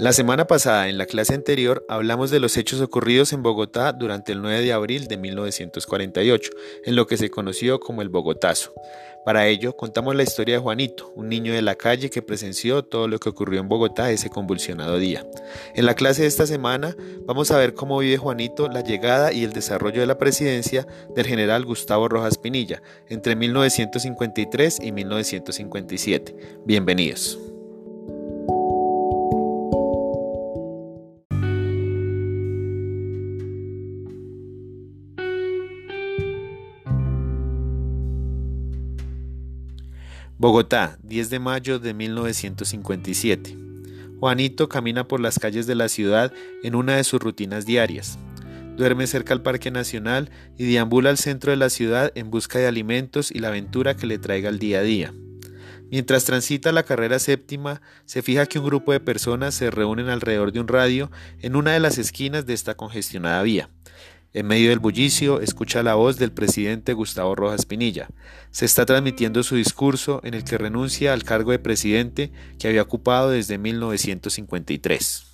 La semana pasada, en la clase anterior, hablamos de los hechos ocurridos en Bogotá durante el 9 de abril de 1948, en lo que se conoció como el Bogotazo. Para ello, contamos la historia de Juanito, un niño de la calle que presenció todo lo que ocurrió en Bogotá ese convulsionado día. En la clase de esta semana, vamos a ver cómo vive Juanito la llegada y el desarrollo de la presidencia del general Gustavo Rojas Pinilla entre 1953 y 1957. Bienvenidos. Bogotá, 10 de mayo de 1957. Juanito camina por las calles de la ciudad en una de sus rutinas diarias. Duerme cerca al Parque Nacional y deambula al centro de la ciudad en busca de alimentos y la aventura que le traiga el día a día. Mientras transita la carrera séptima, se fija que un grupo de personas se reúnen alrededor de un radio en una de las esquinas de esta congestionada vía. En medio del bullicio, escucha la voz del presidente Gustavo Rojas Pinilla. Se está transmitiendo su discurso en el que renuncia al cargo de presidente que había ocupado desde 1953.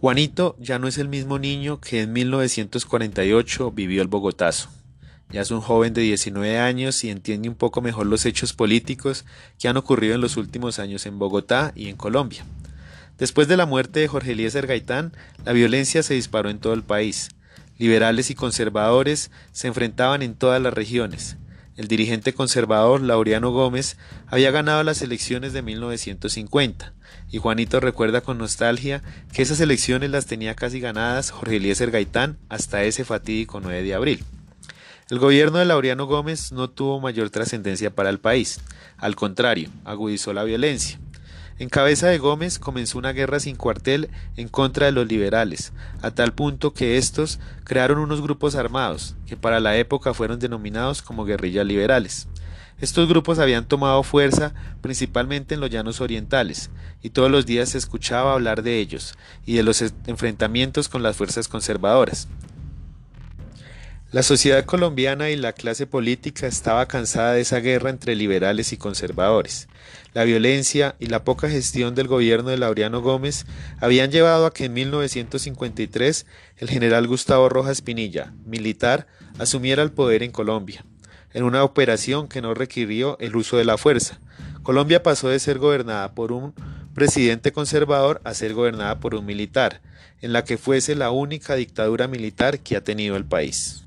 Juanito ya no es el mismo niño que en 1948 vivió el Bogotazo. Ya es un joven de 19 años y entiende un poco mejor los hechos políticos que han ocurrido en los últimos años en Bogotá y en Colombia. Después de la muerte de Jorge Eliezer Gaitán, la violencia se disparó en todo el país. Liberales y conservadores se enfrentaban en todas las regiones. El dirigente conservador Laureano Gómez había ganado las elecciones de 1950 y Juanito recuerda con nostalgia que esas elecciones las tenía casi ganadas Jorge Eliezer Gaitán hasta ese fatídico 9 de abril. El gobierno de Laureano Gómez no tuvo mayor trascendencia para el país, al contrario, agudizó la violencia. En cabeza de Gómez comenzó una guerra sin cuartel en contra de los liberales, a tal punto que estos crearon unos grupos armados, que para la época fueron denominados como guerrillas liberales. Estos grupos habían tomado fuerza principalmente en los llanos orientales, y todos los días se escuchaba hablar de ellos y de los enfrentamientos con las fuerzas conservadoras. La sociedad colombiana y la clase política estaba cansada de esa guerra entre liberales y conservadores. La violencia y la poca gestión del gobierno de Laureano Gómez habían llevado a que en 1953 el general Gustavo Rojas Pinilla, militar, asumiera el poder en Colombia, en una operación que no requirió el uso de la fuerza. Colombia pasó de ser gobernada por un presidente conservador a ser gobernada por un militar, en la que fuese la única dictadura militar que ha tenido el país.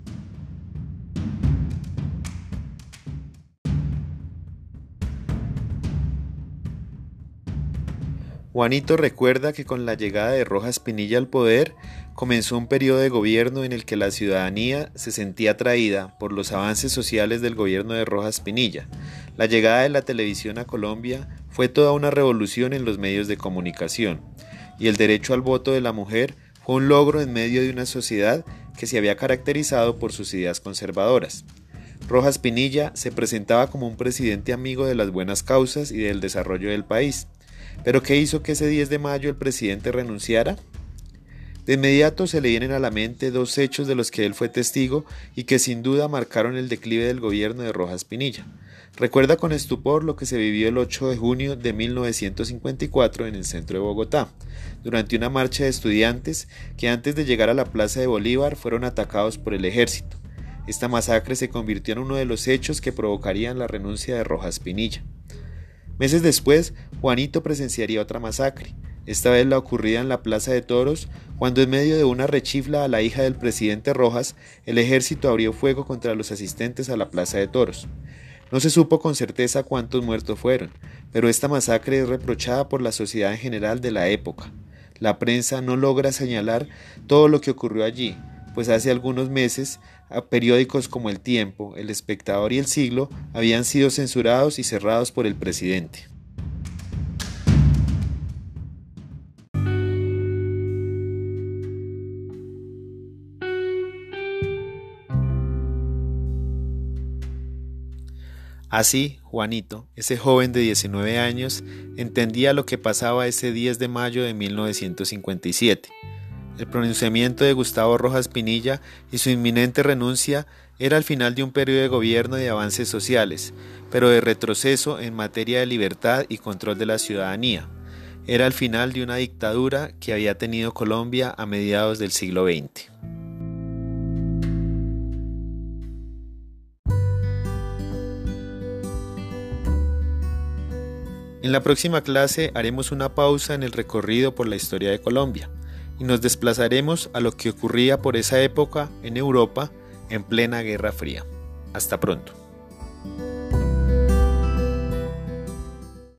Juanito recuerda que con la llegada de Rojas Pinilla al poder comenzó un periodo de gobierno en el que la ciudadanía se sentía atraída por los avances sociales del gobierno de Rojas Pinilla. La llegada de la televisión a Colombia fue toda una revolución en los medios de comunicación y el derecho al voto de la mujer fue un logro en medio de una sociedad que se había caracterizado por sus ideas conservadoras. Rojas Pinilla se presentaba como un presidente amigo de las buenas causas y del desarrollo del país. ¿Pero qué hizo que ese 10 de mayo el presidente renunciara? De inmediato se le vienen a la mente dos hechos de los que él fue testigo y que sin duda marcaron el declive del gobierno de Rojas Pinilla. Recuerda con estupor lo que se vivió el 8 de junio de 1954 en el centro de Bogotá, durante una marcha de estudiantes que antes de llegar a la Plaza de Bolívar fueron atacados por el ejército. Esta masacre se convirtió en uno de los hechos que provocarían la renuncia de Rojas Pinilla. Meses después, Juanito presenciaría otra masacre, esta vez la ocurrida en la Plaza de Toros, cuando en medio de una rechifla a la hija del presidente Rojas, el ejército abrió fuego contra los asistentes a la Plaza de Toros. No se supo con certeza cuántos muertos fueron, pero esta masacre es reprochada por la sociedad en general de la época. La prensa no logra señalar todo lo que ocurrió allí, pues hace algunos meses periódicos como El Tiempo, El Espectador y El Siglo habían sido censurados y cerrados por el presidente. Así, Juanito, ese joven de 19 años, entendía lo que pasaba ese 10 de mayo de 1957 El pronunciamiento de Gustavo Rojas Pinilla y su inminente renuncia era el final de un periodo de gobierno de avances sociales, pero de retroceso en materia de libertad y control de la ciudadanía. Era el final de una dictadura que había tenido Colombia a mediados del siglo XX. En la próxima clase haremos una pausa en el recorrido por la historia de Colombia y nos desplazaremos a lo que ocurría por esa época en Europa en plena Guerra Fría. Hasta pronto.